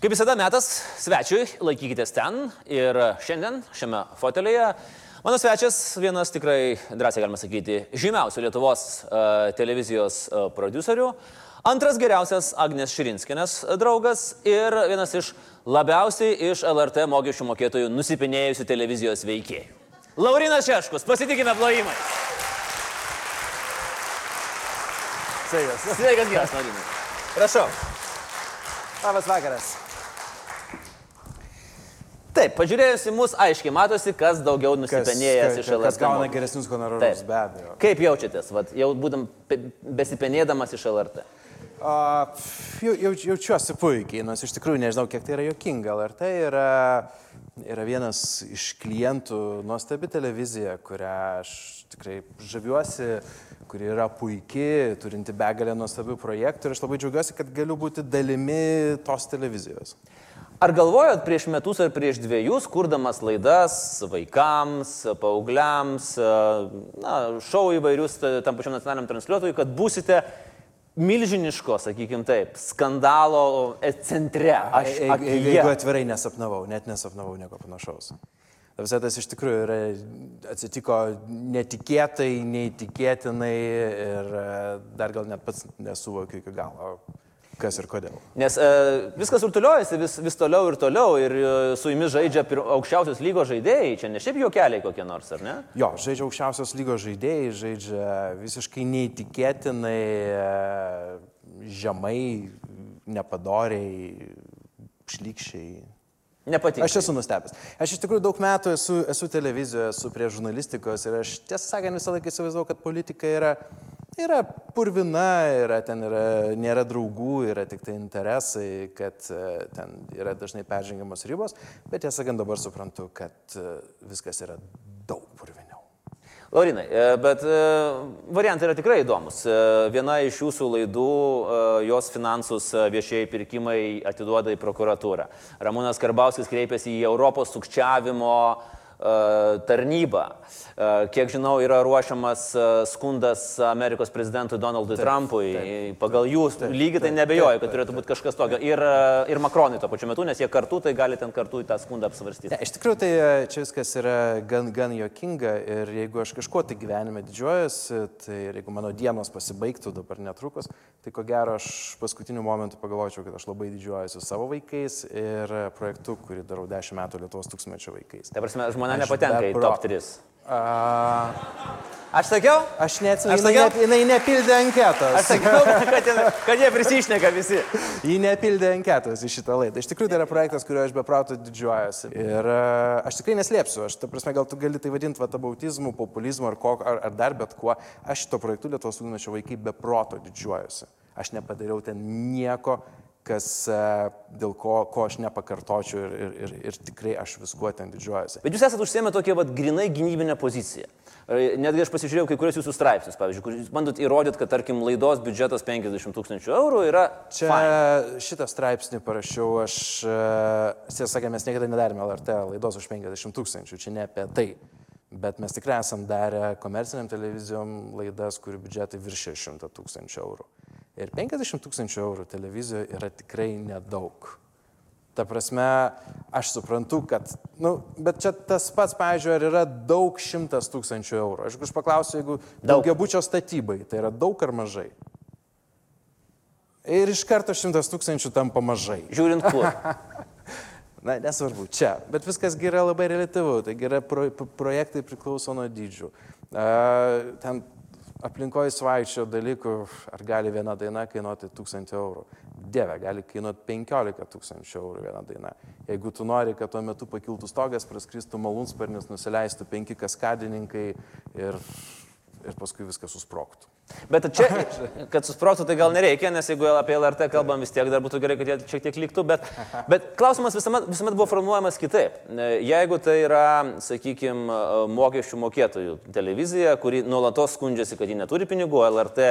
Kaip visada metas svečiui, laikykitės ten ir šiandien šiame fotelėje mano svečias vienas tikrai, drąsiai galima sakyti, žymiausių Lietuvos uh, televizijos uh, producerių, antras geriausias Agnes Širinskinės draugas ir vienas iš labiausiai iš LRT mokesčių mokėtojų nusipinėjusių televizijos veikėjų. Laurinas Šeškus, pasitikime plojimais. Sveikas. Sveikas, geras, Laurinai. Prašau. Labas vakaras. Taip, pažiūrėjus į mus, aiškiai matosi, kas daugiau nusipenėjęs iš LRT. Kas gauna geresnius honorarus, be abejo. Kaip jaučiatės, vat, jau būdam pe- besipenėdamas iš LRT? Pf, jau, jau, jaučiuosi puikiai, nors iš tikrųjų nežinau, kiek tai yra jokinga. LRT yra, yra vienas iš klientų, nuostabi televizija, kurią aš tikrai žaviuosi, kuri yra puikiai, turinti begalę nuostabių projektų ir aš labai džiaugiuosi, kad galiu būti dalimi tos televizijos. Ar galvojot prieš metus ar prieš dviejus, kurdamas laidas vaikams, paaugliams, na, šou įvairius tam pačiam nacionaliniam transliuotojui, kad būsite milžiniško, sakykime taip, skandalo centre? Aš jeigu atvirai nesapnavau, net nesapnavau nieko panašaus. Ta Visą tas iš tikrųjų yra, atsitiko netikėtai, neįtikėtinai ir e, dar gal net pats nesuvokiu iki galo, kas ir kodėl. Nes e, viskas rutuliuojasi vis, vis toliau ir toliau ir e, su jumis žaidžia pir- aukščiausios lygos žaidėjai, čia ne šiaip juokeliai kokie nors, ar ne? Jo, žaidžia aukščiausios lygos žaidėjai, žaidžia visiškai neįtikėtinai, e, žemai, nepadoriai, šlykščiai. Nepatinka. Aš esu nustebęs. Aš iš tikrųjų daug metų esu, esu televizijoje, esu prie žurnalistikos ir aš tiesą sakant visą laiką įsivaizdavau, kad politika yra, yra purvina, yra, ten yra, nėra draugų, yra tik tai interesai, kad e, ten yra dažnai peržengiamos ribos, bet tiesą sakant dabar suprantu, kad e, viskas yra. Laurinai, e, bet e, variantai yra tikrai įdomus. E, Viena iš jūsų laidų, jos finansus viešieji pirkimai atiduoda į prokuratūrą. Ramūnas Karbauskis kreipėsi į Europos sukčiavimo tarnybą. E, Kiek žinau, yra ruošiamas e, skundas Amerikos prezidentui Donaldui taip, Trumpui. Taip, Pagal jų lygį tai taip, nebejoju, taip, kad turėtų būti kažkas tokio. Ir, e, ir Makronui tuo pačiu metu, nes jie kartu, tai gali ten kartu į tą skundą apsvarstyti. Ne, iš tikrųjų, tai e, čia viskas yra gan, gan jokinga ir jeigu aš kažkuo tai gyvenime didžiuojuosi, tai jeigu mano dienos pasibaigtų dabar netrukus, tai ko gero aš paskutiniu momentu pagalvočiau, kad aš labai didžiuojuosi savo vaikais ir e, projektu, kurį darau 10 metų Lietuvos tūkstantmečio vaikais. Tai prasme, žmona nepatenka į top 3. A, Aš sakiau? aš neatsimenu, Aš jinai, sakiau- ne, jinai nepildė anketos. Aš sakiau, kad, jie- kad jie prisišneka visi. Ji nepildė anketos į šitą laidą. Iš tikrųjų, tai yra projektas, kuriuo aš beprauto didžiuojuosi. Ir e, aš tikrai neslėpsiu, aš, ta prasme, gal tu gali tai vadinti vatabautizmu, populizmu ar, ko, ar, ar dar bet kuo. Aš šito projektu Lietuvos ūkmečio vaikai beproto didžiuojuosi. Aš nepadariau ten nieko, kas, e, dėl ko, ko aš nepakartočiau ir, ir, ir, ir tikrai aš viskuo ten didžiuojuosi. Bet jūs esate užsiemę tokią vat, grinai gynybinę poziciją. E, Netgi aš pasižiūrėjau kai kuriuos jūsų straipsnius, pavyzdžiui, kur jūs bandot įrodyti, kad, tarkim, laidos biudžetas 50 tūkstančių eurų yra... Čia fine. šitą straipsnį parašiau, aš, e, tiesą sakant, mes niekada nedarėme LRT laidos už 50 tūkstančių, čia ne apie tai. Bet mes tikrai esam darę komerciniam televizijom laidas, kurių biudžetai viršė 100 tūkstančių eurų. Ir 50 tūkstančių eurų televizijoje yra tikrai nedaug. Ta prasme, aš suprantu, kad, na, nu, bet čia tas pats, pavyzdžiui, ar yra daug šimtas tūkstančių eurų. Aš aš paklausiu, jeigu daugiabučio statybai, tai yra daug ar mažai? Ir iš karto šimtas tūkstančių tampa mažai. Žiūrint kur. Na, nesvarbu, čia. Bet viskas yra labai relativu. Tai yra pro, pro- projektai priklauso nuo dydžių. A, ten aplinkoje svaičio dalykų, ar gali viena daina kainuoti 1000 eurų. Dieve, gali kainuoti 15 tūkstančių eurų viena daina. Jeigu tu nori, kad tuo metu pakiltų stogas, praskristų malūnsparnis, nusileistų penki kaskadininkai ir, ir paskui viskas susproktų. Bet čia, kad susproktų, tai gal nereikia, nes jeigu apie LRT kalbam vis tiek, dar būtų gerai, kad jie šiek tiek liktų, bet, bet klausimas visuomet, visuomet buvo formuojamas kitaip. Jeigu tai yra, sakykime, mokesčių mokėtojų televizija, kuri nuolatos skundžiasi, kad ji neturi pinigų, LRT,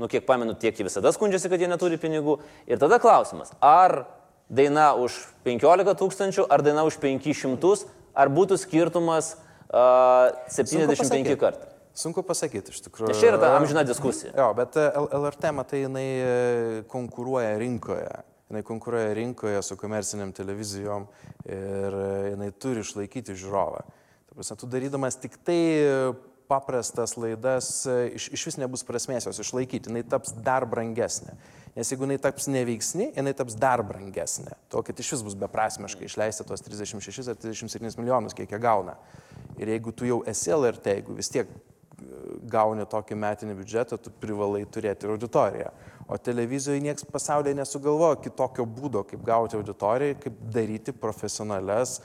nu kiek pamenu, tiek ji visada skundžiasi, kad jie neturi pinigų. Ir tada klausimas, ar daina už 15 tūkstančių, ar daina už 500, ar būtų skirtumas uh, 75 pasakyti. kartų. Sunku pasakyti, iš tikrųjų. Nes čia yra ta amžina diskusija. Jo, bet e, LRT, matai, jinai e, konkuruoja rinkoje. jinai konkuruoja rinkoje su komerciniam televizijom ir jinai turi išlaikyti žiūrovą. Ta prasme, tu darydamas tik tai paprastas laidas, iš, iš vis nebus prasmės jos išlaikyti, jinai taps dar brangesnė. Nes jeigu jinai taps neveiksni, jinai taps dar brangesnė. To, kad iš vis bus beprasmiškai išleisti tos 36 ar 37 milijonus, kiek jie gauna. Ir jeigu tu jau esi LRT, jeigu vis tiek gauni tokį metinį biudžetą, tu privalai turėti ir auditoriją. O televizijoje niekas pasaulyje nesugalvojo kitokio būdo, kaip gauti auditoriją, kaip daryti profesionales,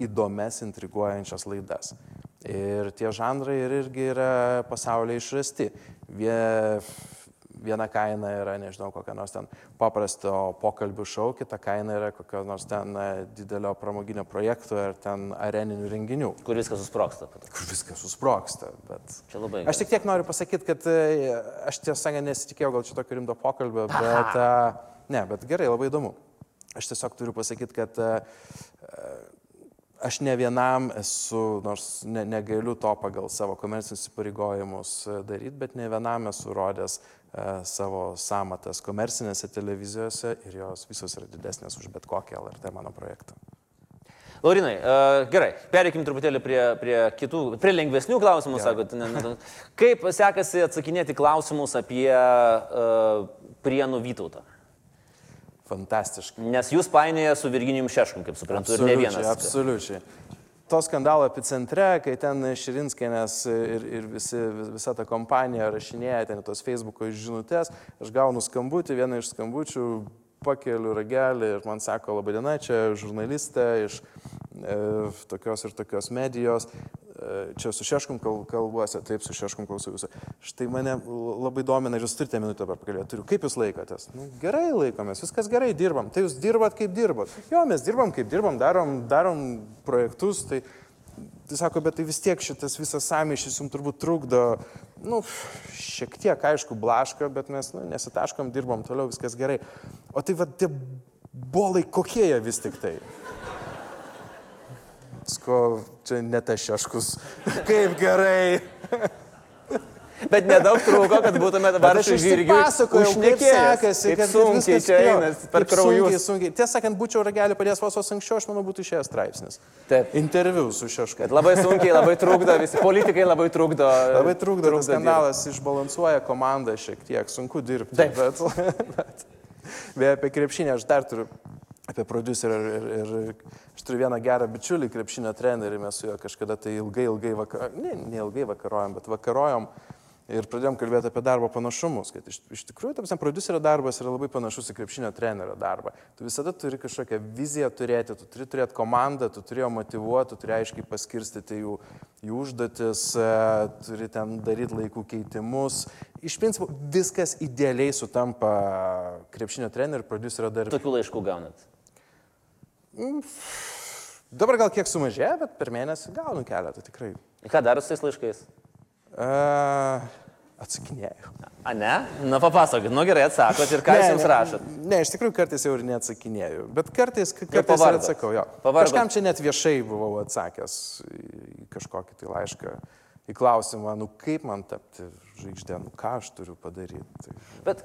įdomias, intriguojančias laidas. Ir tie žanrai ir irgi yra pasaulyje išrasti. Vie, viena kaina yra, nežinau, kokia nors ten paprasto pokalbių šau, kita kaina yra kokio nors ten e, didelio pramoginio projekto ar ten areninių renginių. Kur viskas susproksta. Kur viskas susproksta. Bet... Čia labai. Aš tik tiek noriu pasakyti, kad e, aš tiesą sakant nesitikėjau gal čia tokio rimto pokalbio, bet... Uh, ne, bet gerai, labai įdomu. Aš tiesiog turiu pasakyti, kad aš ne vienam esu, nors ne, negaliu to pagal savo komercinius įpareigojimus daryti, bet ne vienam esu rodęs E, savo samatas komercinėse televizijose ir jos visos yra didesnės už bet kokį LRT mano projektą. Laurinai, uh, gerai, pereikim truputėlį prie, prie kitų, prie lengvesnių klausimų, ja. sakot. Ne, ne, kaip sekasi atsakinėti klausimus apie uh, Prienų Vytautą? Fantastiškai. Nes jūs painėje su Virginijum Šeškum, kaip suprantu, ir ne vienas. Absoliučiai to skandalo epicentre, kai ten Širinskinės ir, ir visi, visa ta kompanija rašinėja ten tos Facebook'o žinutės, aš gaunu skambutį, vieną iš skambučių pakeliu ragelį ir man sako, laba diena, čia žurnalistė iš e, tokios ir tokios medijos, čia su Šeškum kalbuosi, taip, su Šeškum klausau jūsų. Štai mane labai domina ir jūs turite minutę dabar pakalbėti. Turiu, kaip jūs laikotės? Nu, gerai laikomės, viskas gerai, dirbam. Tai jūs dirbat kaip dirbat. Jo, mes dirbam kaip dirbam, darom, darom projektus. Tai, tai sako, bet tai vis tiek šitas visas samišys jums turbūt trukdo, nu, šiek tiek, aišku, blaška, bet mes nu, nesitaškom, dirbam toliau, viskas gerai. O tai vad tie bolai kokie jie vis tik tai? Sko, čia net aš šeškus. Kaip gerai. Bet nedaug trūko, kad būtume dabar aš žirgiu. Pasakoju, kaip sekasi, kaip sunkiai čia einas per kraujus. Sunkiai, sunkiai. Tiesą sakant, būčiau ragelį padėjęs vos vos anksčiau, aš manau, būtų išėjęs straipsnis. Taip. Interviu su šeškai. Labai sunkiai, labai trukdo, visi politikai labai trukdo. Labai trukdo, trukdo skandalas dirbt. išbalansuoja komandą šiek tiek, sunku dirbti. Taip. Bet, bet, bet apie krepšinį aš dar turiu apie producerį ir, ir, ir aš turiu vieną gerą bičiulį, krepšinio trenerį, mes su juo kažkada tai ilgai, ilgai vakarojom, ne, ne ilgai vakarojom, bet vakarojom ir pradėjom kalbėti apie darbo panašumus, kad iš, iš tikrųjų, tam producerio darbas yra labai panašus į krepšinio trenerio darbą. Tu visada turi kažkokią viziją turėti, tu turi turėti komandą, tu turi jo motivuoti, tu turi aiškiai paskirstyti jų, jų užduotis, e, turi ten daryti laikų keitimus. Iš principo viskas idealiai sutampa krepšinio trenerių ir producerio darbui. Tokių laiškų gaunat? Mm, dabar gal kiek sumažėjo, bet per mėnesį gaunu keletą tikrai. Ką daro su tais laiškais? Uh, atsakinėjau. A ne? Na papasakokit, nu gerai atsakot ir ką ne, jūs jums rašot. Ne, ne, iš tikrųjų kartais jau ir neatsakinėjau, bet kartais, kartais ir atsakau. Jo. Pavargot. Kažkam čia net viešai buvau atsakęs į kažkokį tai laišką, į klausimą, nu kaip man tapti žvaigždė, nu ką aš turiu padaryti. Bet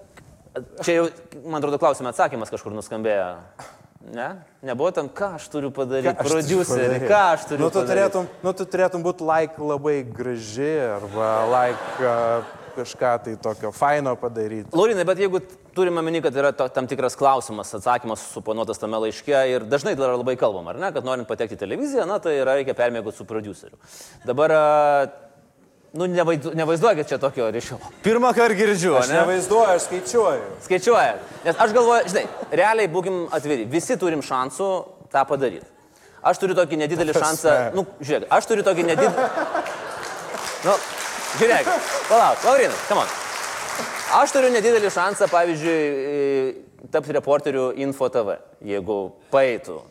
čia jau, man atrodo, klausime atsakymas kažkur nuskambėjo. Ne? Nebuvo tam, ką aš turiu padaryti, producerį, ką aš turiu nu, tu padaryti. Turėtum, nu, tu turėtum būti like labai graži arba like uh, kažką tai tokio faino padaryti. Laurinai, bet jeigu turime meni, kad yra to, tam tikras klausimas, atsakymas suponuotas tame laiške ir dažnai dar labai kalbam, ar ne, kad norint patekti į televiziją, na tai yra reikia permėgoti su produceriu. Dabar uh, Nu, nevaizduokit čia tokio ryšio. Pirmą kartą girdžiu, aš ne? Nevaizduoju, aš skaičiuoju. Skaičiuoja. Nes aš galvoju, žinai, realiai būkim atviri, visi turim šansų tą padaryti. Aš turiu tokį nedidelį šansą, nu, žiūrėk, aš turiu tokį nedidelį... Nu, žiūrėk, palauk, Laurinai, come on. Aš turiu nedidelį šansą, pavyzdžiui, tapti reporteriu Info TV, jeigu paeitų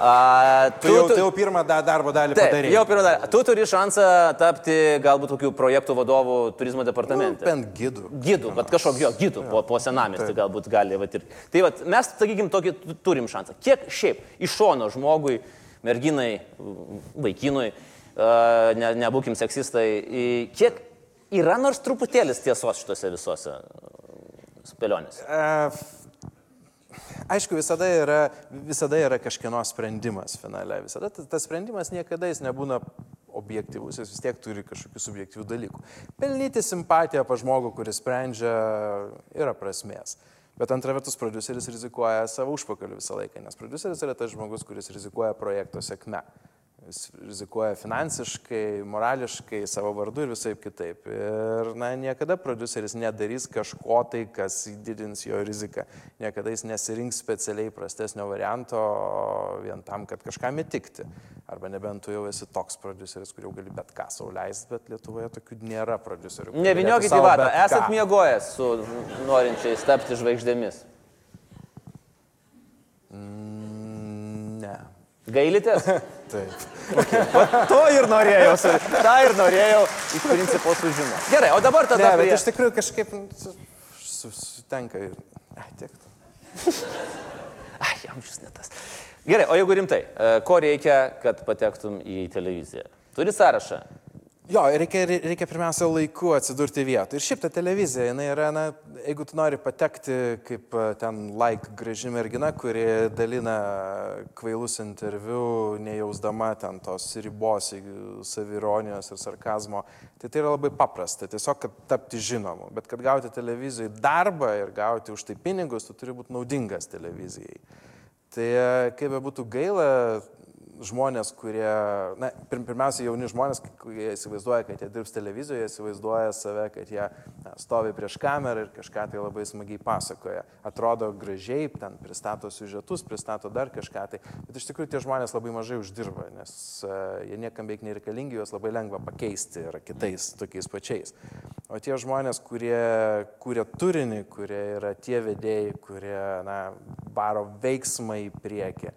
A, tu, tu, jau, tu jau pirmą darbo dalį taip, padarei. Jau pirmą dalį. Tu turi šansą tapti galbūt tokių projektų vadovų turizmo departamente. Nu, bent gidų. Gidų, bet kažkokio gidų po, po senamestį galbūt gali. Vat, ir, tai vat, mes, sakykim, tokį turim šansą. Kiek šiaip iš šono žmogui, merginai, vaikinui, ne, nebūkim seksistai, kiek yra nors truputėlis tiesos šituose visuose spėlionėse? Uh, aišku, visada yra, visada yra kažkieno sprendimas finale. Visada tas, tas sprendimas niekada jis nebūna objektivus, jis vis tiek turi kažkokių subjektyvių dalykų. Pelnyti simpatiją pa žmogų, kuris sprendžia, yra prasmės. Bet antra vertus, produceris rizikuoja savo užpakaliu visą laiką, nes produceris yra tas žmogus, kuris rizikuoja projekto sėkme. Jis rizikuoja finansiškai, morališkai, savo vardu ir visai kitaip. Ir na, niekada produceris nedarys kažko tai, kas didins jo riziką. Niekada jis nesirinks specialiai prastesnio varianto vien tam, kad kažkam įtikti. Arba nebent tu jau esi toks produceris, kur jau gali bet ką sauliaisti, bet Lietuvoje tokių nėra producerių. Neviniokit į vatą, esat miegojęs su norinčiais tapti žvaigždėmis. Mm. Gailitės? Taip. Va, to ir norėjau, tą ir norėjau iš principo sužinoti. Gerai, o dabar tada... Ne, bet prie- iš tikrųjų kažkaip nu, su- su- sutenka ir... Ai, tiek. Ai, jam šis netas. Gerai, o jeigu rimtai, e, ko reikia, kad patektum į televiziją? Turi sąrašą. Jo, reikia, reikia pirmiausia laiku atsidurti vietoje. Ir šiaip ta televizija, jinai yra, na, jeigu tu nori patekti kaip e, ten like graži mergina, kuri dalina kvailus interviu, nejausdama ten tos ribos savironijos ir sarkazmo, tai tai yra labai paprasta. Tiesiog, kad tapti žinomu. Bet kad gauti televizijai darbą ir gauti už tai pinigus, tu turi būti naudingas televizijai. Tai e, kaip be būtų gaila, žmonės, kurie, na, pir- pirmiausia, jauni žmonės, kurie įsivaizduoja, kad jie dirbs televizijoje, įsivaizduoja save, kad jie na, stovi prieš kamerą ir kažką tai labai smagiai pasakoja. Atrodo gražiai, ten pristato siužetus, pristato dar kažką tai, bet iš tikrųjų tie žmonės labai mažai uždirba, nes uh, jie niekam beveik nereikalingi, juos labai lengva pakeisti yra kitais tokiais pačiais. O tie žmonės, kurie kūrė turinį, kurie yra tie vedėjai, kurie, na, varo veiksmą į priekį,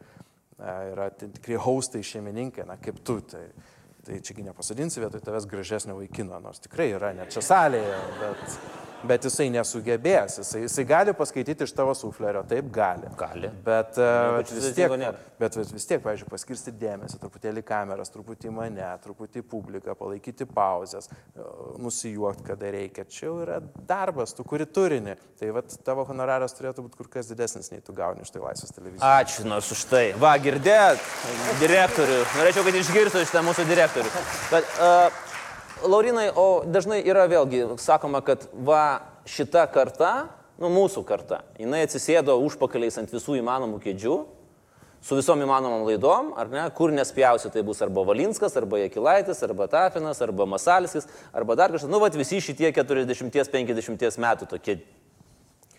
yra ti- tikri haustai šeimininkai, na, kaip tu. Tai, tai čiagi nepasadinsi vietoj tavęs gražesnio vaikino, nors tikrai yra, net čia salėje, bet, bet jisai nesugebės, jisai, jisai gali paskaityti iš tavo suflerio, taip gali. Gali. Bet, e, bet vis tiek, bet vis- vis tiek, pavyzdžiui, paskirsti dėmesį, truputėlį kameras, truputį mane, truputį publiką, palaikyti pauzes, e, nusijuokti, kada reikia. Čia jau yra darbas, tu kuri turinį. Tai vat, tavo honoraras turėtų būti kur kas didesnis, nei tu gauni iš tai laisvės televizijos. Ačiū nors už tai. Va, girdėt, direktorių. Norėčiau, kad išgirstų šitą mūsų direktorių. Bet, uh, Laurinai, o dažnai yra vėlgi sakoma, kad va šita karta, nu mūsų karta, jinai atsisėdo užpakaliais ant visų įmanomų kėdžių, su visom įmanomom laidom, ar ne, kur nespjausi, tai bus arba Valinskas, arba Jekilaitis, arba Tafinas, arba Masalskis, arba dar kažkas. Nu, va, visi šitie 40-50 metų tokie,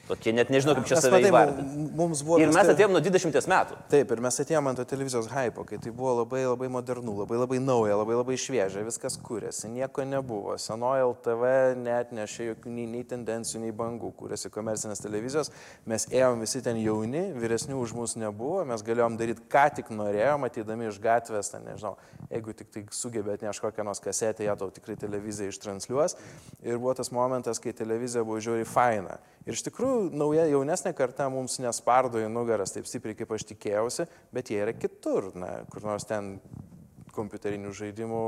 tokie, net nežinau, kaip čia Mes save įvardinti. Ir mes atėjom nuo 20 metų. Taip, ir mes atėjome ant to televizijos hypo, kai tai buvo labai labai modernu, labai labai nauja, labai labai šviežia, viskas kūrėsi, nieko nebuvo. Senoji LTV net nešė jokių nei, nei tendencijų, nei bangų, kūrėsi komercinės televizijos, mes ėjom visi ten jauni, vyresnių už mus nebuvo, mes galėjom daryti ką tik norėjom, ateidami iš gatvės, ten nežinau, jeigu tik tai sugebėt neš kokią nors kasetę, ją tau tikrai televizija ištranšiuos. Ir buvo tas momentas, kai televizija buvo žiauriai faina. Ir iš tikrųjų, nauja jaunesnė karta mums nespardo į nugaras taip stipriai, kaip aš tikėjausi, bet jie yra kitur, na, kur nors ten kompiuterinių žaidimų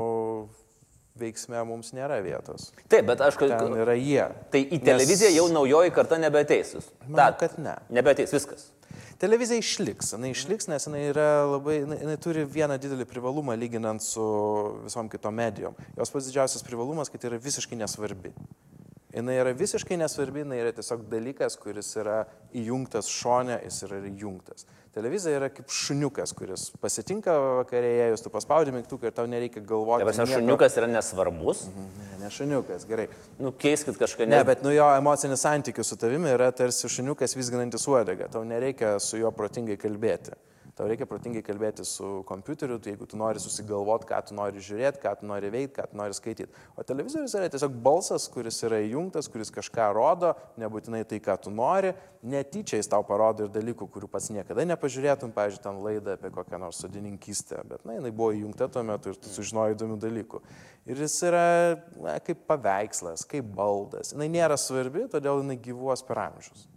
veiksme mums nėra vietos. Taip, bet aš Ten kalbu. yra jie. Tai į televiziją jau naujoji karta nebeateis. Jūs- Manau, kad ne. Nebeateis viskas. Televizija išliks, jinai išliks, nes jinai labai, jinai, turi vieną didelį privalumą lyginant su visom kitom medijom. Jos pats didžiausias privalumas, kad yra visiškai nesvarbi. Jinai yra visiškai nesvarbi, jinai yra tiesiog dalykas, kuris yra įjungtas šone, jis yra įjungtas. Televizija yra kaip šuniukas, kuris pasitinka vakarėje, jūs tu paspaudži mygtuką ir tau nereikia galvoti. Dabar nieko. šuniukas yra nesvarbus. Ne, ne šuniukas, gerai. Nu, keiskit kažką. Ne, bet nu jo emocinis santykis su tavimi yra tarsi šuniukas visginantis uodegą. Tau nereikia su juo protingai kalbėti. Tau reikia protingai kalbėti su kompiuteriu, tai jeigu tu nori susigalvoti, ką tu nori žiūrėti, ką tu nori veikti, ką tu nori skaityti. O televizorius yra tiesiog balsas, kuris yra įjungtas, kuris kažką rodo, nebūtinai tai, ką tu nori, netyčia jis tau parodo ir dalykų, kurių pats niekada nepažiūrėtum, pavyzdžiui, ten laidą apie kokią nors sodininkystę, bet na, jinai buvo įjungta tuo metu ir tu sužinojai įdomių dalykų. Ir jis yra na, kaip paveikslas, kaip baldas. Jis nėra svarbi, todėl jinai gyvuos per amžius.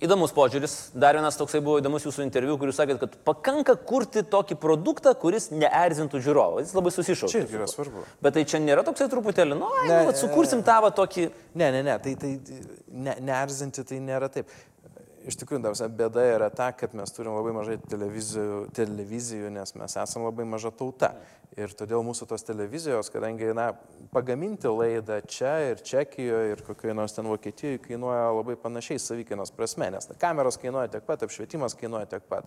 Įdomus požiūris. Dar vienas toksai buvo įdomus jūsų interviu, kur jūs sakėt, kad pakanka kurti tokį produktą, kuris neerzintų žiūrovų. Jis labai susišaukia. Čia yra svarbu. Bet tai čia nėra toksai truputėlį, nu, Ne, nu, vat sukursim tavo tokį... Ne, ne, ne, tai, tai ne, neerzinti tai nėra taip. Iš tikrųjų, davsia, bėda yra ta, kad mes turim labai mažai televizijų, televizijų, nes mes esame labai maža tauta. Ir todėl mūsų tos televizijos, kadangi, na, pagaminti laidą čia ir Čekijoje ir kokioje nors ten Vokietijoje kainuoja labai panašiai savikainos prasme, nes na, kameros kainuoja tiek pat, apšvietimas kainuoja tiek pat.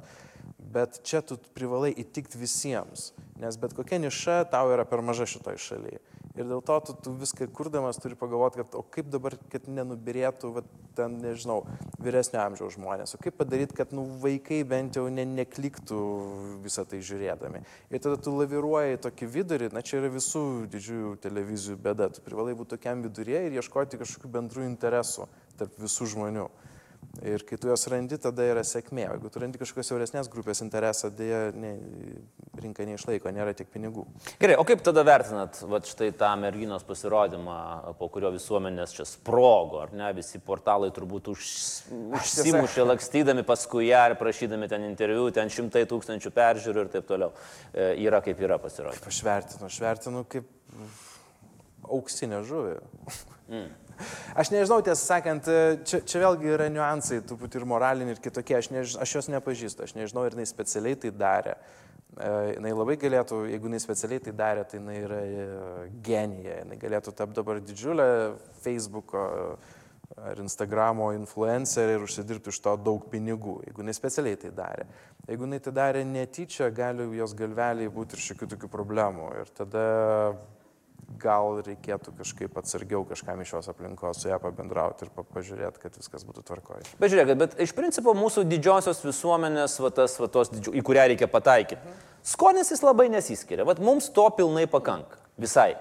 Bet čia tu privalai įtikti visiems, nes bet kokia niša tau yra per maža šitoj šalyje. Ir dėl to tu, tu viską kurdamas turi pagalvoti, kad o kaip dabar, kad nenubirėtų, va, ten, nežinau, vyresnio amžiaus žmonės, o kaip padaryti, kad nu, vaikai bent jau ne, nekliktų visą tai žiūrėdami. Ir tada tu laviruoji tokį vidurį, na čia yra visų didžiųjų televizijų bėda, tu privalai būti tokiam vidurėje ir ieškoti kažkokių bendrų interesų tarp visų žmonių. Ir kai tu juos randi, tada yra sėkmė. Jeigu tu randi kažkokios siauresnės grupės interesą, dėja ne, rinka neišlaiko, nėra tiek pinigų. Gerai, o kaip tada vertinat va, štai tą merginos pasirodymą, po kurio visuomenės čia sprogo, ar ne, visi portalai turbūt už, užsimušė lakstydami paskui ją ir prašydami ten interviu, ten šimtai tūkstančių peržiūrų ir taip toliau. E, yra kaip yra pasirodyti. Aš vertinu, aš vertinu kaip auksinę žuvį. Mm. Aš nežinau, tiesą sakant, čia, čia vėlgi yra niuansai, truputį ir moraliniai, ir kitokie, aš, než, aš jos nepažįstu, aš nežinau, ir jinai specialiai tai darė. E, jinai labai galėtų, jeigu jinai specialiai tai darė, tai jinai yra e, genija, jinai galėtų tapti dabar didžiulę Facebook'o ar Instagramo influencerį ir užsidirbti iš to daug pinigų, jeigu jinai specialiai tai darė. Jeigu jinai tai darė netyčia, gali jos galveliai būti ir šiokių tokių problemų. Ir tada gal reikėtų kažkaip atsargiau kažkam iš šios aplinkos su ją pabendrauti ir pažiūrėti, kad viskas būtų tvarkoje. Bet žiūrėkit, bet iš principo mūsų didžiosios visuomenės, va tas, va tos, didžiu, į kurią reikia pataikyti, skonis jis labai nesiskiria. Vat mums to pilnai pakanka. Visai.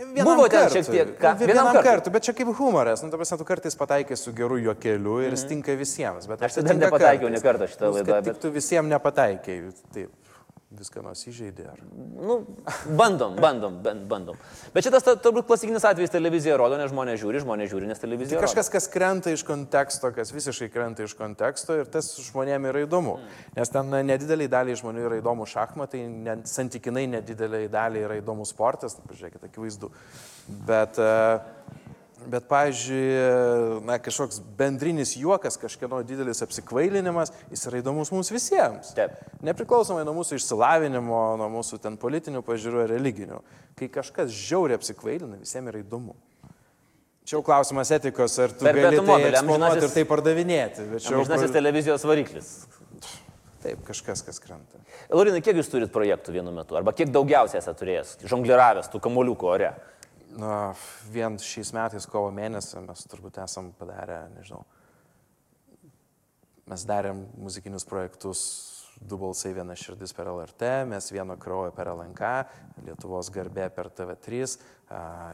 Vienam Buvo ten kartu, šiek tiek. Ką? Vienam, vienam kartu. kartu, bet čia kaip humoras. Nu, tu kartais pataikai su geru juokeliu ir mm -hmm. tinka visiems. aš, aš dar nepataikiau ne kartą šitą laidą. Bet tu visiems nepataikiai. Taip viską nors įžeidė. Ar... Nu, bandom, bandom, bandom. Bet šitas turbūt klasikinis atvejis televizija rodo, nes žmonės žiūri, žmonės žiūri, nes televizija. Tai kažkas, rodo. kas krenta iš konteksto, kas visiškai krenta iš konteksto ir tas žmonėms yra įdomu. Mm. Nes ten nedideliai daliai žmonių yra įdomu šachmatai, ne, santykinai nedideliai daliai yra įdomu sportas, nu, pažiūrėkite, akivaizdu. Bet uh, Bet, pavyzdžiui, na, kažkoks bendrinis juokas, kažkieno didelis apsikvailinimas, jis yra įdomus mums visiems. Taip. Nepriklausomai nuo mūsų išsilavinimo, nuo mūsų ten politinių pažiūrų ar religinių. Kai kažkas žiauriai apsikvailina, visiems yra įdomu. Čia jau klausimas etikos, ar tu gali tai eksponuoti ir tai pardavinėti. Jau žinasis televizijos variklis. Taip, kažkas, kas krenta. Laurinai, kiek jūs turit projektų vienu metu? Arba kiek daugiausiai esate turėjęs? Žongliravęs tų kamuoliukų ore? Na, vien šiais metais kovo mėnesį mes turbūt esam padarę, nežinau, mes darėm muzikinius projektus du balsai viena širdis per LRT, mes vieno kraujo per LNK, Lietuvos garbė per TV3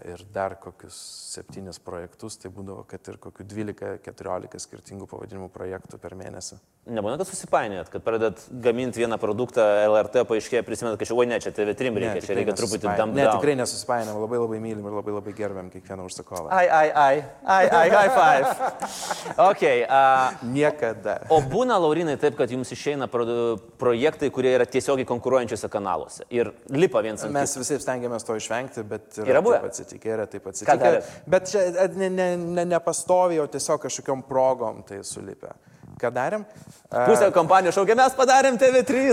ir dar kokius septynis projektus, tai būdavo, kad ir kokių 12-14 skirtingų pavadinimų projektų per mėnesį. Nebūna, kad susipainėt, kad pradedat gaminti vieną produktą, LRT paaiškėja, prisimenat, kad čia, oi ne, čia TV3 reikia, ne, čia reikia truputį dam. Ne, tikrai nesusipainėm, labai labai mylim ir labai labai gerbėm kiekvieną užsakovą. Ai, ai, ai, ai, ai, high five. ok. Uh, Niekada. O būna, Laurinai, taip, kad jums išeina pro, projektai, kurie yra tiesiogiai konkuruojančiose kanaluose ir lipa viens ant kito. Mes visi stengiamės to išvengti, bet yra, yra buvę. Taip atsitikę, yra taip atsitikę. Bet čia ne, ne, ne, ne pastoviai, o tiesiog kažkokiam progom tai sulipė ką darėm. Pusę kompanijos šaukia, mes padarėm TV3,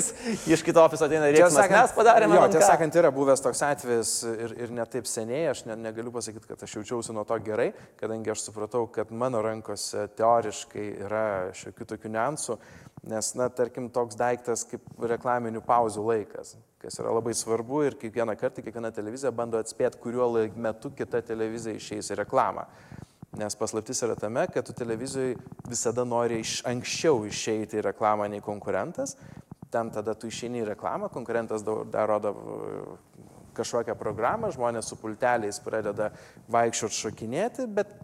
iš kito ofiso ateina reikia, mes padarėm. Jo, tiesą sakant, yra buvęs toks atvejis ir, ir netaip seniai, aš ne, negaliu pasakyti, kad aš jaučiausi nuo to gerai, kadangi aš supratau, kad mano rankose teoriškai yra šiokių tokių niuansų, nes, na, tarkim, toks daiktas kaip reklaminių pauzių laikas kas yra labai svarbu ir kiekvieną kartą kiekviena televizija bando atspėti, kuriuo metu kita televizija išeis į reklamą. Nes paslaptis yra tame, kad tu televizijoje visada nori iš anksčiau išeiti į reklamą nei konkurentas. Ten tada tu išeini į reklamą, konkurentas dar rodo kažkokią programą, žmonės su pulteliais pradeda vaikščioti šokinėti, bet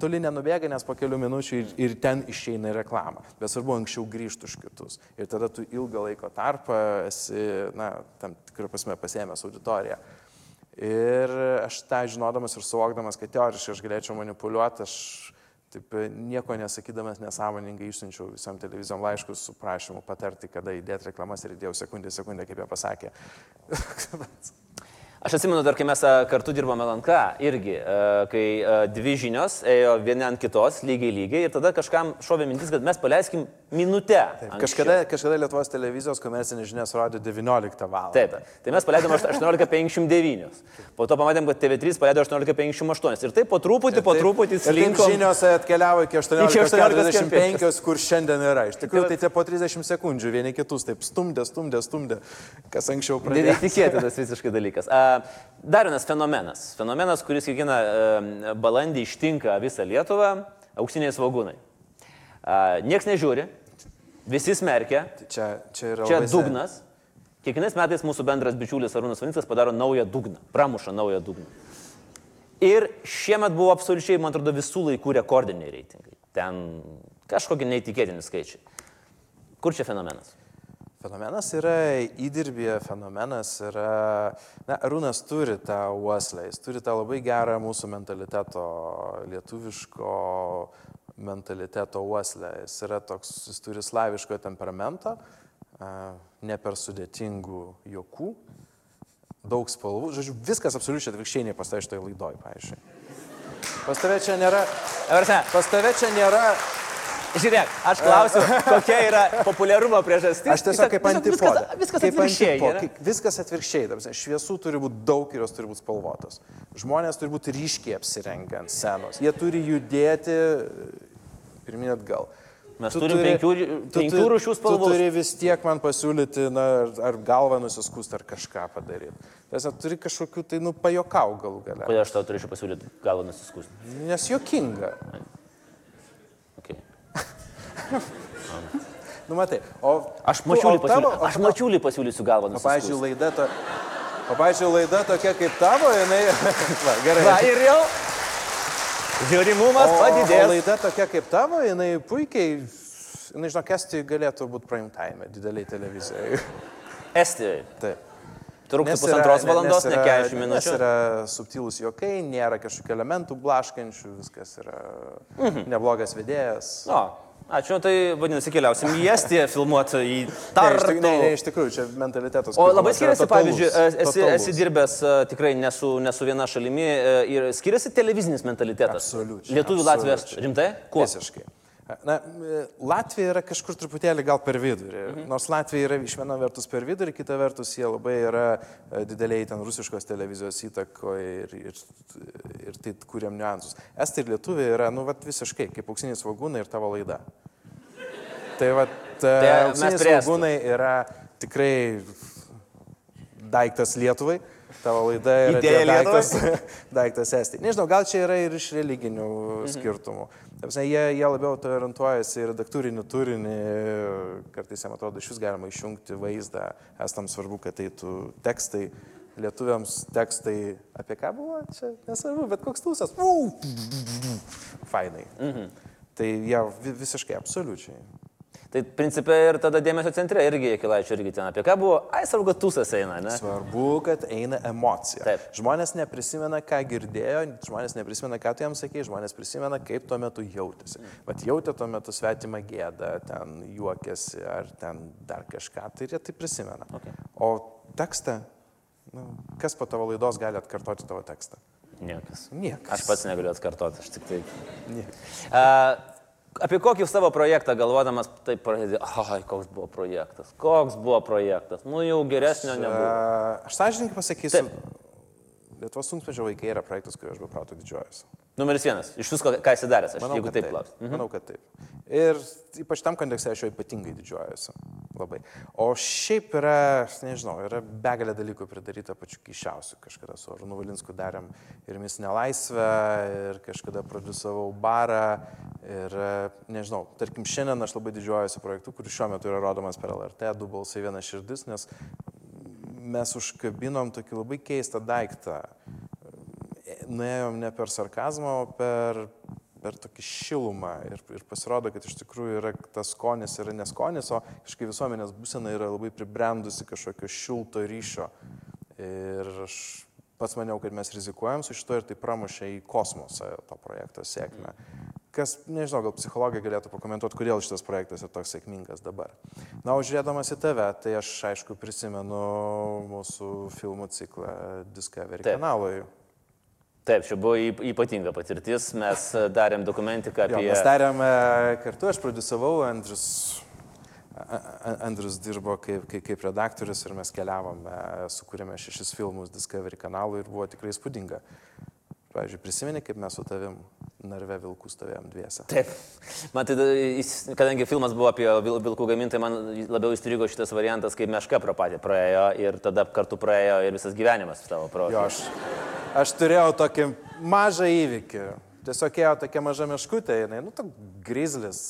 toli nenubėga, nes po kelių minučių ir, ir ten išeina į reklamą. Bet svarbu anksčiau grįžti už kitus. Ir tada tu ilgą laiko tarpą esi, na, tam tikrą prasme pasėmęs auditoriją. Ir aš tą žinodamas ir suvokdamas, kad teoriškai aš galėčiau manipuliuoti, aš taip nieko nesakydamas nesąmoningai išsiunčiau visam televizijom laiškus su prašymu patarti, kada įdėti reklamas ir įdėjau sekundę, sekundę, kaip jie pasakė. Aš atsimenu, dar kai mes a, kartu dirbome LNK, irgi, a, kai a, dvi žinios ėjo viena ant kitos, lygiai lygiai, ir tada kažkam šovė mintis, kad mes paleiskim minutę. anksčiau. Kažkada, kažkada Lietuvos televizijos komercinės žinias rodė 19 val. Taip, tai mes paleidome 18.59. Po to pamatėm, kad TV3 paleido 18.58. Ir taip po truputį, po truputį taip slinko. žinios atkeliavo iki Iki 18.45, kur šiandien yra. Iš tikrųjų, tai tie po 30 sekundžių vieni kitus taip stumdė, stumdė, stumdė, kas anksčiau pradėjo. Neįtikėtinas visiškai dalykas. A, Dar vienas fenomenas. Fenomenas, kuris kiekvieną a, balandį ištinka visą Lietuvą - auksiniai svagūnai. Niekas nežiūri, visi smerkia, Tai Čia, čia yra čia dugnas. Kiekvienais metais mūsų bendras bičiulis Arūnas Vanickas padaro naują dugną, pramuša naują dugną. Ir šiemet buvo absoliučiai, man atrodo, visų laikų rekordiniai reitingai. Ten kažkokie neįtikėtini skaičiai. Kur čia fenomenas? Fenomenas yra įdirbė, fenomenas yra, na, Arūnas turi tą uoslę, jis turi tą labai gerą mūsų mentaliteto, lietuviško mentaliteto uoslę. Jis yra toks, jis turi slaviško temperamento, ne per sudėtingų jokų, daug spalvų, žodžiu, viskas absoliučiai atvirkščiai nei pas tai šitoje laidoje, paaiškiai. Pas tave čia nėra, pas tave čia nėra žiūrėk, aš klausiu, kokia yra populiarumo priežastis. Aš tiesiog kaip antipodė. Viskas, viskas Kaip atvirkščiai. antipo- Viskas atvirkščiai. ta prasme, Šviesų turi būti daug ir jos turi būti spalvotos. Žmonės turi būti ryškiai apsirengę ant scenos. Jie turi judėti pirmin atgal. Mes Tu turim turi- penkių- tu penkių turi- rūšių spalvų. Tu turi vis tiek man pasiūlyti, na, ar- galvą nusiskūsti, ar kažką padaryti. Tiesiog turi kažkokių, tai, nu, pajokau galų gale. Kodėl aš tau turėčiau pasiūlyti galvą nusiskūsti? Nes jokinga. Okay. Nu, matai. O, Aš mačiulį o aš mačiulį pasiūlysiu galvą O, pavyzdžiui, laida, to, o, pavyzdžiui, laida tokia kaip tavo, jinai... Va, gerai. Va ir jau žiūrimumas o, o padidės. laida tokia kaip tavo, jinai puikiai, jinai, žinok, esti galėtų būti prime time, dideliai televizijai. Estijoje. Taip. Truktų yra- pusantros ne- valandos, ne yra- 40 Nes minučių. yra subtilūs juokai, nėra kažkokių elementų blaškančių, viskas yra Mhm. neblogas vedėjas. O, ačiū, tai vadinasi, keliausim į Estiją filmuoti į Tartu. tik- ne, ne, iš tikrųjų, čia mentalitetas. O labai skiriasi, totalus, pavyzdžiui, esi, totalus. esi dirbęs e, tikrai ne su, ne su viena šalimi e, ir skiriasi televizinis mentalitetas. Absoliučiai, Lietuvių, Latvijos, rimtai? Kuo? Visiškai. Na, e, Latvija yra kažkur truputėlį gal per vidurį. Mhm. Nors Latvija yra iš viena vertus per vidurį, kita vertus jie labai yra e, dideliai ten rusiškos televizijos įtakoje ir, ir, ir tai kuriam niuansus. Estai ir lietuviai yra, nu, vat, visiškai kaip auksiniai svagūnai ir tavo laida. Tai va, Tai mes auksiniai svagūnai yra tikrai daiktas Lietuvai. Tavo laida yra Idėja daiktas, daiktas Estija. Nežinau, gal čia yra ir iš religinių mhm. skirtumų. Ta prasme, Jie, jie labiau orientuojasi į redaktorinį turinį, kartais jam atrodo iš vis galima išjungti vaizdą, esam svarbu, kad eitų tekstai, lietuviams tekstai apie ką buvo, čia nesvarbu, bet koks tūsas. Fainai. Mhm. Tai jie vi- visiškai, absoliučiai. Tai principė ir tada dėmesio centre irgi Kilaičio irgi ten apie ką buvo. Ai, svarbu, kad tūsas eina, ne? Svarbu, kad eina emocija. Taip. Žmonės neprisimena, ką girdėjo, žmonės neprisimena, ką tu jam sakei, žmonės prisimena, kaip tuo metu jautėsi. Vat jautė tuo metu svetimą gėdą, ten juokėsi ar ten dar kažką, tai jie tai prisimena. Okay. O tekstą, nu, kas po tavo laidos gali atkartoti tavo tekstą? Niekas. Niekas. Aš pats negaliu atkartoti, aš tik tai. Niekas. A, apie kokį savo projektą galvodamas, taip pradėjai, ai, koks buvo projektas, koks buvo projektas, nu jau geresnio nebuvo. Aš sąžininkai pasakysiu, Taip. Lietuvos sunkvežio vaikai yra projektas, kurį aš be proto didžiuojuosi. Numeris vienas, iš visko, ką esi daręs, aš Manau, jeigu taip klausiu. Mhm. Manau, kad taip. Ir ypač tam kontekste aš jo ypatingai didžiuojuosi. Labai. O šiaip yra, nežinau, yra begalė dalykų pridaryta pačių keiščiausių. Kažkada su Arnu Valinsku darėm ir Misinę laisvę, ir kažkada produsavau barą. Ir nežinau, tarkim, šiandien aš labai didžiuojuosi projektu, kuris šiuo metu yra rodomas per LRT, du balsai, viena širdis, nes mes užkabinom tokį labai keistą daiktą nuėjom ne per sarkazmą, o per, per tokį šilumą. Ir, ir pasirodo, kad iš tikrųjų yra, tas skonis yra neskonis, o kažkaip visuomenės būsena yra labai pribrendusi kažkokio šilto ryšio. Ir aš pats maniau, kad mes rizikuojam su šito ir tai pramušė į kosmosą to projekto sėkmę. Kas, nežinau, gal psichologai galėtų pakomentuoti, kodėl šitas projektas yra toks sėkmingas dabar. Na, o žiūrėdamas į tave, tai aš aišku prisimenu mūsų filmų ciklą Discovery Taip. kanalui. Taip, čia buvo ypatinga patirtis, mes darėm dokumentiką apie... Jo, mes darėm kartu, aš produsavau, Andrius, Andrius dirbo kaip, kaip, kaip redaktorius ir mes keliavome, sukūrėme šešis filmus Discovery kanalui ir buvo tikrai spūdinga. Pavyzdžiui, prisimeni, kaip mes su tavim narve vilkų stovėjom dviese. Taip. Man tai, kadangi filmas buvo apie vilkų gamintoją, man labiau įstrigo šitas variantas, kai meška pro patį praėjo ir tada kartu praėjo ir visas gyvenimas tavo pro. Jo, aš, aš turėjau tokį mažą įvykį. Tiesiog ėjo tokia maža meškutė, jinai, nu, toks grizlis,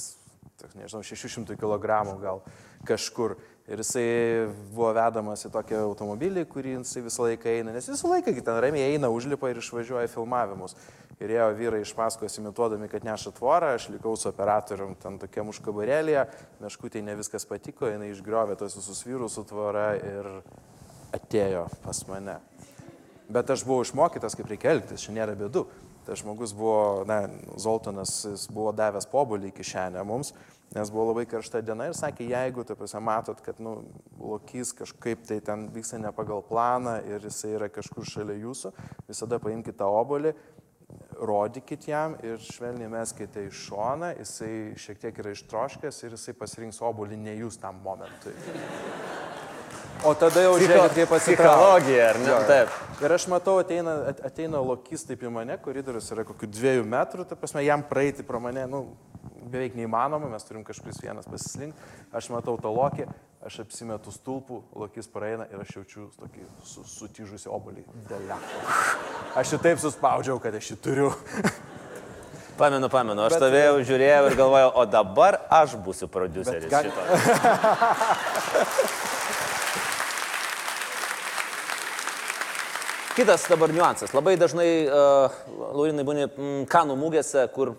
nežinau, 600 kg gal kažkur. Ir jisai buvo vedamas į tokį automobilį, kurį jisai visą laiką eina, nes visą laiką ten ramiai eina, užlipa ir išvažiuoja filmavimus. Ir ėjo vyrai iš paskos imituodami, kad neša tvorą, aš likau su operatorium ten tokiam užkabarėlėje, meškutė ne viskas patiko, jinai išgriovė tos visus vyrus su tvora ir atėjo pas mane. Bet aš buvau išmokytas, kaip reikia elgtis, šiandien nėra bėdų. Tai žmogus buvo, na, Zoltanas, jis buvo davęs pobulį kišenę mums nes buvo labai karšta diena ir sakė, jeigu, tu prasme, matot, kad, nu, lokys kažkaip tai ten vyksta ne pagal planą ir jisai yra kažkur šalia jūsų, visada paimkite tą obolį, rodykit jam ir švelniai meskite į šoną, jisai šiek tiek yra ištroškęs ir jisai pasirinks obolį ne jūs tam momentui. O tada jau žiūrėkit, kaip. Psichologija, ar ne? Jo, Taip. Ir aš matau, ateina, ateina lokys taip į mane, koridorius yra kokių dviejų metrų, ta prasme, jam praeiti pro mane, nu, beveik neįmanoma, mes turim kažkuris vienas pasislink, aš matau tą lokį, aš apsimetu stulpų, lokis praeina ir aš jaučiu tokį su, sutyžusi obolį. Dėlė. Aš jį taip suspaudžiau, kad aš jį turiu. Pamenu, pamenu, aš Bet, stovėjau, žiūrėjau ir galvojau, o dabar aš būsiu produceris ką... šito. Kitas dabar niuansas. Labai dažnai, uh, Laurinai, būni mm, kanų mūgėse, kur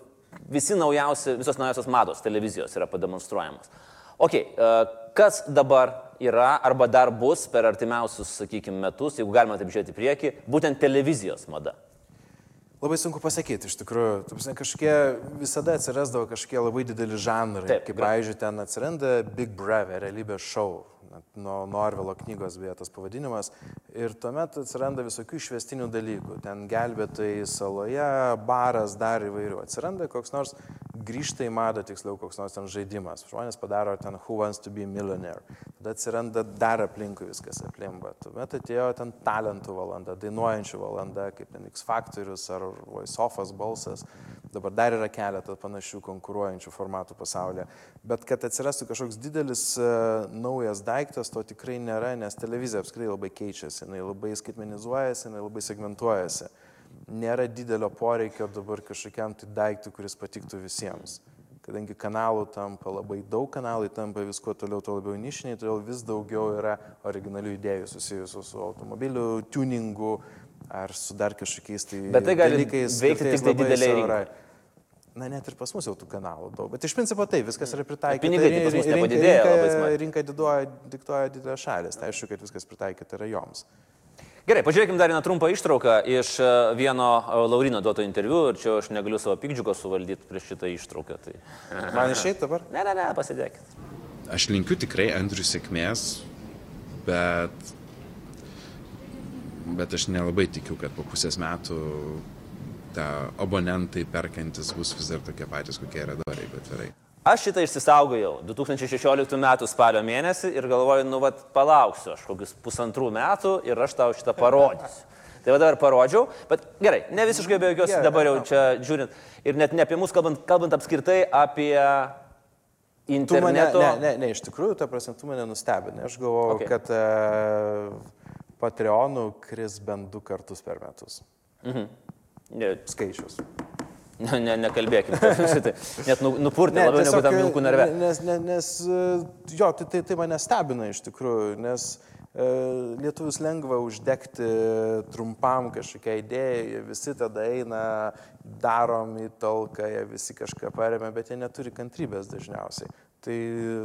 visi naujausi, visos naujausios mados televizijos yra pademonstruojamos. Ok, e, kas dabar yra arba dar bus per artimiausius, sakykime, metus, jeigu galima taip žiūrėti į priekį, būtent televizijos mada? Labai sunku pasakyti, iš tikrųjų. Tupsne, kažkokie visada atsirasdavo kažkokie labai dideli žanrai. Taip, kaip, pavyzdžiui, ten atsiranda Big Brother, realybės šou nuo Norvelo knygos beje tas pavadinimas. Ir tuomet atsiranda visokių išvestinių dalykų. Ten gelbėtojai saloje, baras, dar įvairių. Atsiranda koks nors grįžta į madą, tiksliau, koks nors ten žaidimas. Žmonės padaro ten Who Wants to be Millionaire. Tada atsiranda dar aplinkui viskas aplimba. Tuomet atėjo ten talentų valanda, dainuojančių valanda, kaip ten X Factorius ar Voice Offas balsas. Dabar dar yra keletą panašių konkuruojančių formatų pasaulyje. Bet kad atsirastų kažkoks didelis uh, naujas daiktas, to tikrai nėra, nes televizija apskritai labai keičiasi, jinai labai skaitmenizuojasi, jinai labai segmentuojasi. Nėra didelio poreikio dabar kažkokiam tai daiktui, kuris patiktų visiems. Kadangi kanalų tampa labai daug, kanalai tampa visko toliau, to labiau nišiniai, todėl vis daugiau yra originalių idėjų susijusių su automobilių tuningu, ar su dar kažkokiais tai Bet tai gali dalykais. Veikti tik tai didelė rinka. Na, net ir pas mus jau tų kanalų daug. Bet iš principo tai viskas yra pritaikyta. Pinigai tai pas mus nepadidėjo. Rinka, rinka diduoja, diktuoja didelės šalis. Tai aišku, kad viskas pritaikyta yra joms. Gerai, pažiūrėkime dar vieną trumpą ištrauką iš e, vieno e, Laurino duoto interviu ir čia aš negaliu savo pikdžiuko suvaldyti prieš šitą ištrauką. Tai... Man išeit dabar? Ne, ne, ne, pasidėkit. Aš linkiu tikrai Andriui sėkmės, bet bet aš nelabai tikiu, kad po pusės metų ta abonentai perkantis bus vis dar tokie patys, kokie yra dabar, jeigu atvirai. Aš šitą išsisaugojau 2016 m. spalio mėnesį ir galvoju, nu, vad, palauksiu aš kokius pusantrų metų ir aš tau šitą parodysiu. Tai va dabar parodžiau, bet gerai, ne visiškai be jokios dabar jau čia žiūrint. Ir net ne apie mus kalbant, kalbant apskritai apie interneto. Tu mane, ne, ne, ne, iš tikrųjų, ta prasme, tu mane nustebinai. Aš galvoju, okay. kad uh, Patreonų kris bent du kartus per metus. Mhm. Ne. Skaičius. Ne, ne, nekalbėkime. Net nu, nupurtė ne, labiau tiesiog, negu tam vilkų narve. Nes, nes, nes jo, tai, tai, tai mane stebina iš tikrųjų, nes e, lietuvius lengva uždegti trumpam kažkokią idėją, visi tada eina, darom į talką, jie visi kažką paremia, bet jie neturi kantrybės dažniausiai. Tai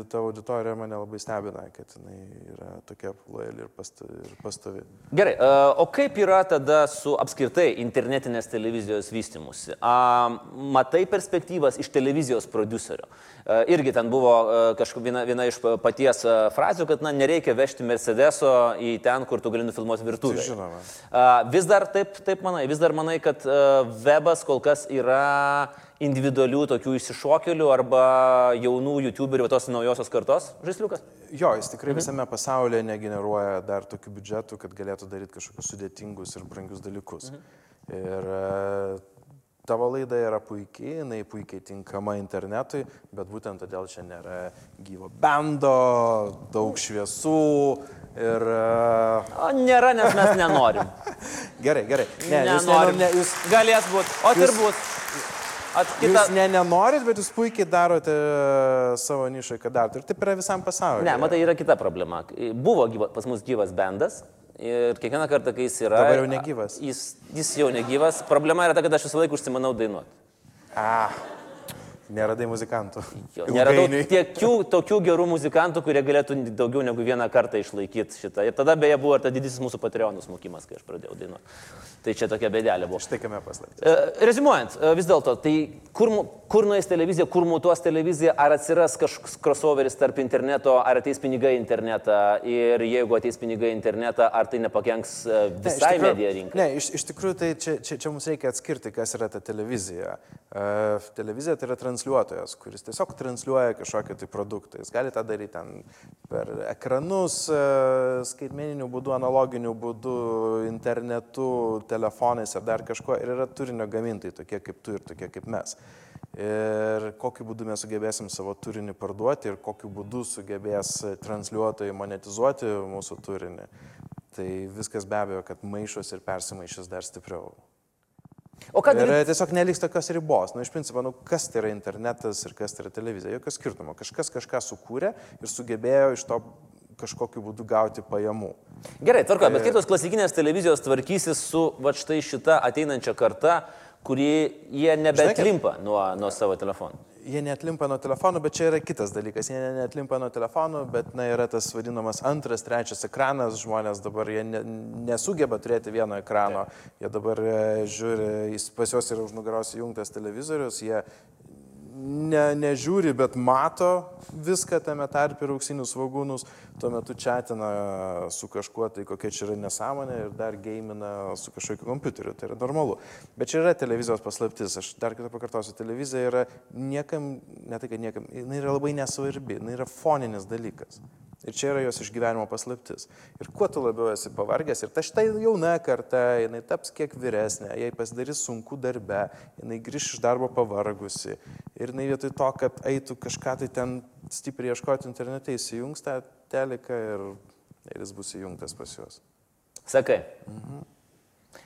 ta auditorija mane labai stebina, kad jinai yra tokia lojali ir pastovi. Ir pastovi. Gerai, e, o kaip yra tada su apskritai internetinės televizijos vystimusi? Matai perspektyvas iš televizijos producerio? A, irgi ten buvo kažkokia viena, viena iš paties frazių, kad na, nereikia vežti Mercedeso į ten, kur tu gali nufilmuoti virtuvę. Tai žinoma. Vis dar taip, taip manai, vis dar manai, kad webas kol kas yra individualių tokių išsišokėlių arba jaunų YouTuberių, tos naujosios kartos žaisliukas? Jo, jis tikrai visame pasaulyje negeneruoja dar tokių biudžetų, kad galėtų daryti kažkokius sudėtingus ir brangius dalykus. Mhm. Ir e, tavo laida yra puikiai, jinai puikiai tinkama internetui, bet būtent todėl čia nėra gyvo bendo, daug šviesų ir... e, O nėra, nes mes nenorim. Gerai, gerai. Ne, jūs, nenorim. ne, ne, jūs, Galės būti. O ir jūs- bus. At, kita... Jūs ne nenorit, bet jūs puikiai darote e, savo nišai, kad darote. Ir taip yra visam pasauliu. Ne, matai, yra kita problema. Buvo gyva, pas mus gyvas bendas. Ir kiekvieną kartą, kai jis yra... Dabar jau negyvas. Jis, jis jau negyvas. Problema yra ta, kad aš visą laiką užsimanau dainuoti. A, neradai muzikantų. Jo, Neradau tiekių, tokių gerų muzikantų, kurie galėtų daugiau negu vieną kartą išlaikyti šitą. Ir tada beje buvo ir ta didysis mūsų Patreonų smokimas, kai aš pradėjau dainuoti. Tai čia tokia bėdelė buvo. Štai kame paslaptis. E, Rezimuojant, e, vis dėlto, tai kur, kur nueis televizija, kur mutuos televizija, ar atsiras kažkoks crossoveris tarp interneto, ar ateis pinigai į internetą ir jeigu ateis pinigai į internetą, ar tai nepakenks e, Ne, visai tikrųjų- medija rinkai? Ne, iš, iš tikrųjų tai čia, čia, čia mums reikia atskirti, kas yra ta televizija. Uh, televizija tai yra transliuotojas, kuris tiesiog transliuoja kažkokį tai produktą. Jis gali tą daryti ten per ekranus, uh, skaitmeniniu būdu, analoginiu būdu, internetu, telefonais ar dar kažkuo. Ir yra turinio gamintojai, tokie kaip tu ir tokie kaip mes. Ir kokiu būdu mes sugebėsim savo turinį parduoti ir kokiu būdu sugebės transliuotojai monetizuoti mūsų turinį. Tai viskas be abejo, kad maišos ir persimaišys dar stipriau. O ką Ir daryti? tiesiog neliks tokios ribos. Nu, iš principo, nu, kas tai yra internetas ir kas tai yra televizija. Jokio skirtumo. Kažkas kažką sukūrė ir sugebėjo iš to kažkokiu būdu gauti pajamų. Gerai, tvarko, bet kaip tos klasikinės televizijos tvarkysis su va štai šita ateinančia karta, kuri jie nebetlimpa nuo, nuo savo telefonų? Jie netlimpa nuo telefonų, bet čia yra kitas dalykas. Jie ne- netlimpa nuo telefonų, bet na, yra tas vadinamas antras, trečias ekranas. Žmonės dabar jie ne, nesugeba turėti vieno ekrano. Jie dabar e, žiūri, pas juos yra už nugaros įjungtas televizorius, jie ne, nežiūri, bet mato viską tame tarp ir auksinius svagūnus, tuo metu chatina su kažkuo, tai kokia čia yra nesąmonė ir dar gamina su kažkokiu kompiuteriu, tai yra normalu. Bet čia yra televizijos paslaptis, aš dar kartą pakartosiu, televizija yra niekam, ne tai kad niekam, jinai yra labai nesvarbi, jinai yra foninis dalykas. Ir čia yra jos išgyvenimo paslaptis. Ir kuo tu labiau esi pavargęs, ir ta štai jauna karta, jinai taps kiek vyresnė, jai pasidarys sunku darbe, jinai grįž iš darbo pavargusi. Ir jinai vietoj to, kad eitų kažką tai ten stipriai ieškoti internete, įsijungs tą teliką ir, ir jis bus įjungtas pas juos. Sakai.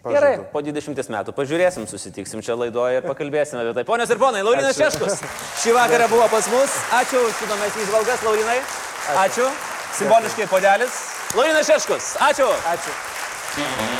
Pažadu. Gerai, po 20 metų pažiūrėsim, susitiksim čia laidoje ir pakalbėsime apie tai. Ponios ir ponai, Laurinas Ačiū. Šeškus šį vakarą buvo pas mus. Ačiū už įdomias įžvalgas, Laurinai. Ačiū. Simboliškai podelis. Laurinas Šeškus. Ačiū. Ačiū.